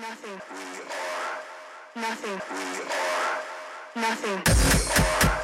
nothing. We are nothing. We are nothing. We are.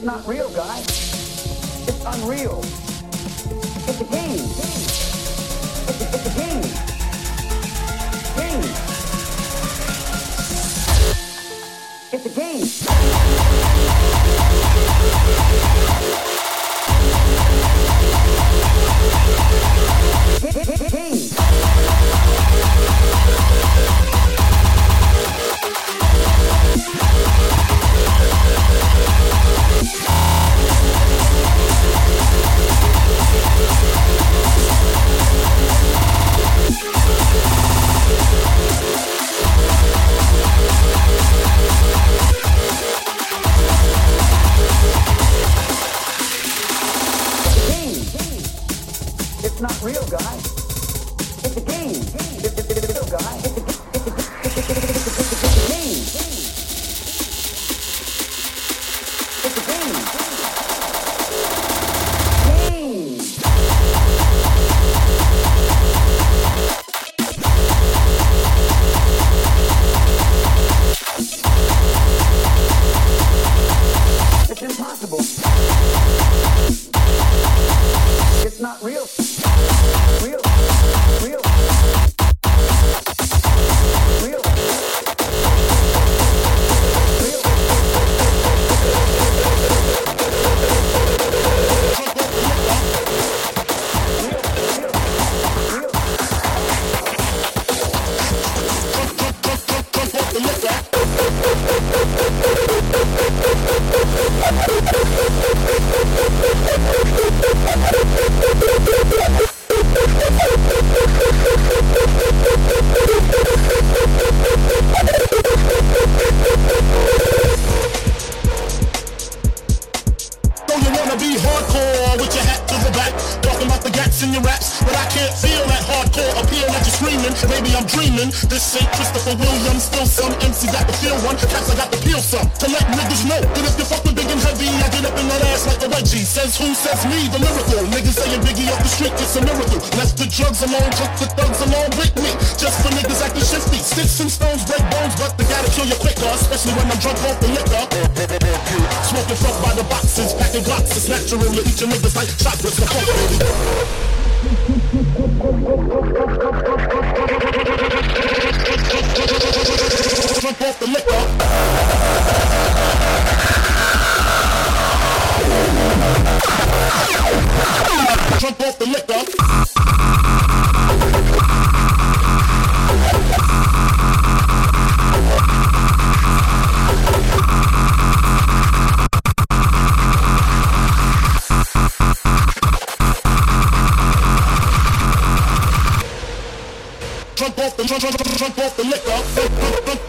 It's not real, guy. It's unreal. It's a game. It's It's a game. Hardcore appeal that you're screaming. Maybe I'm dreaming. This ain't Christopher Williams, still some MC got the feel one. Cats I got the peel some to let niggas know that if you fuck with big and heavy, I get up in that ass like a wedgie. Says who? Says me, the miracle. Niggas saying Biggie off the street, it's a miracle. Left the drugs alone, took the thugs along with me. Just for niggas acting shifty. Sticks and stones break bones, but they gotta kill you quicker, especially when I'm drunk off the liquor. Smoking fuck by the boxes, packing glocks, it's natural to eat your niggas like chocolates. The fuck, baby. Liquor. Off the liquor. Drunk drunk, drunk, drunk off the liquor.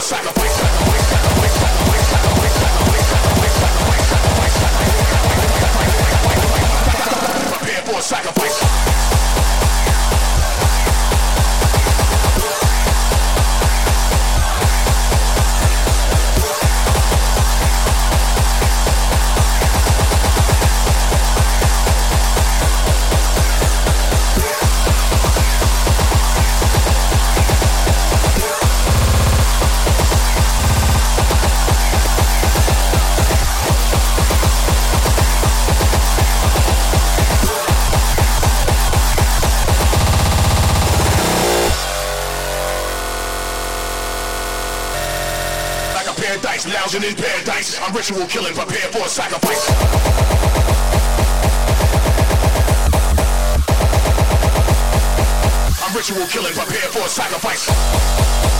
sacrifice, sacrifice. thousand in paradise. I'm ritual killing, prepare for a sacrifice. I'm ritual killing, prepare for a sacrifice.